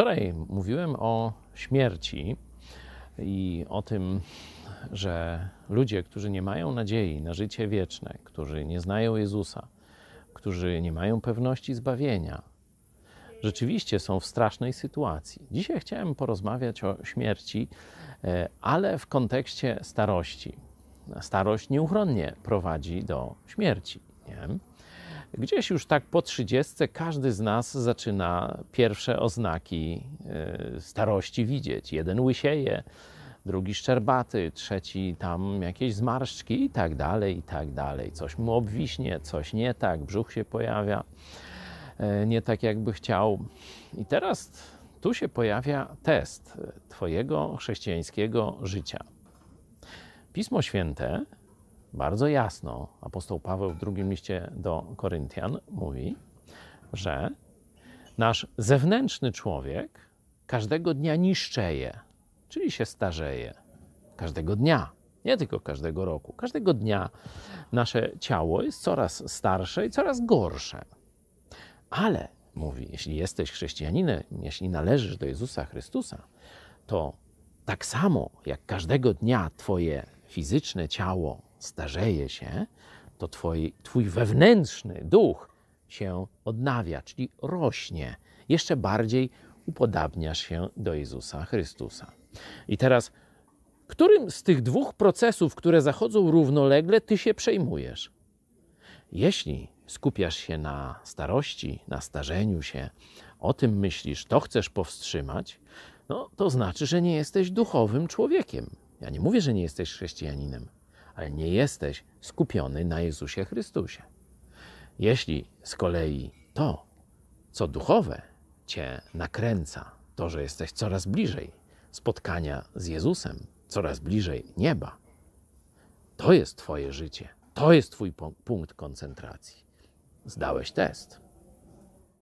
Wczoraj mówiłem o śmierci i o tym, że ludzie, którzy nie mają nadziei na życie wieczne, którzy nie znają Jezusa, którzy nie mają pewności zbawienia, rzeczywiście są w strasznej sytuacji. Dzisiaj chciałem porozmawiać o śmierci, e, ale w kontekście starości. Starość nieuchronnie prowadzi do śmierci. Gdzieś już tak po trzydziestce każdy z nas zaczyna pierwsze oznaki e, starości widzieć. Jeden łysieje, drugi szczerbaty, trzeci tam jakieś zmarszczki i tak dalej, i tak dalej. Coś mu obwiśnie, coś nie tak, brzuch się pojawia e, nie tak jakby chciał. I teraz tu się pojawia test Twojego chrześcijańskiego życia. Pismo Święte bardzo jasno apostoł Paweł w drugim liście do Koryntian mówi, że nasz zewnętrzny człowiek każdego dnia niszczeje, czyli się starzeje. Każdego dnia, nie tylko każdego roku. Każdego dnia nasze ciało jest coraz starsze i coraz gorsze. Ale, mówi, jeśli jesteś chrześcijaninem, jeśli należysz do Jezusa Chrystusa, to tak samo jak każdego dnia Twoje fizyczne ciało starzeje się, to twoi, twój wewnętrzny duch się odnawia, czyli rośnie. Jeszcze bardziej upodabniasz się do Jezusa Chrystusa. I teraz, którym z tych dwóch procesów, które zachodzą równolegle, ty się przejmujesz? Jeśli skupiasz się na starości, na starzeniu się, o tym myślisz, to chcesz powstrzymać, no to znaczy, że nie jesteś duchowym człowiekiem. Ja nie mówię, że nie jesteś chrześcijaninem ale nie jesteś skupiony na Jezusie Chrystusie. Jeśli z kolei to, co duchowe, cię nakręca, to, że jesteś coraz bliżej spotkania z Jezusem, coraz bliżej nieba, to jest Twoje życie, to jest Twój punkt koncentracji. Zdałeś test.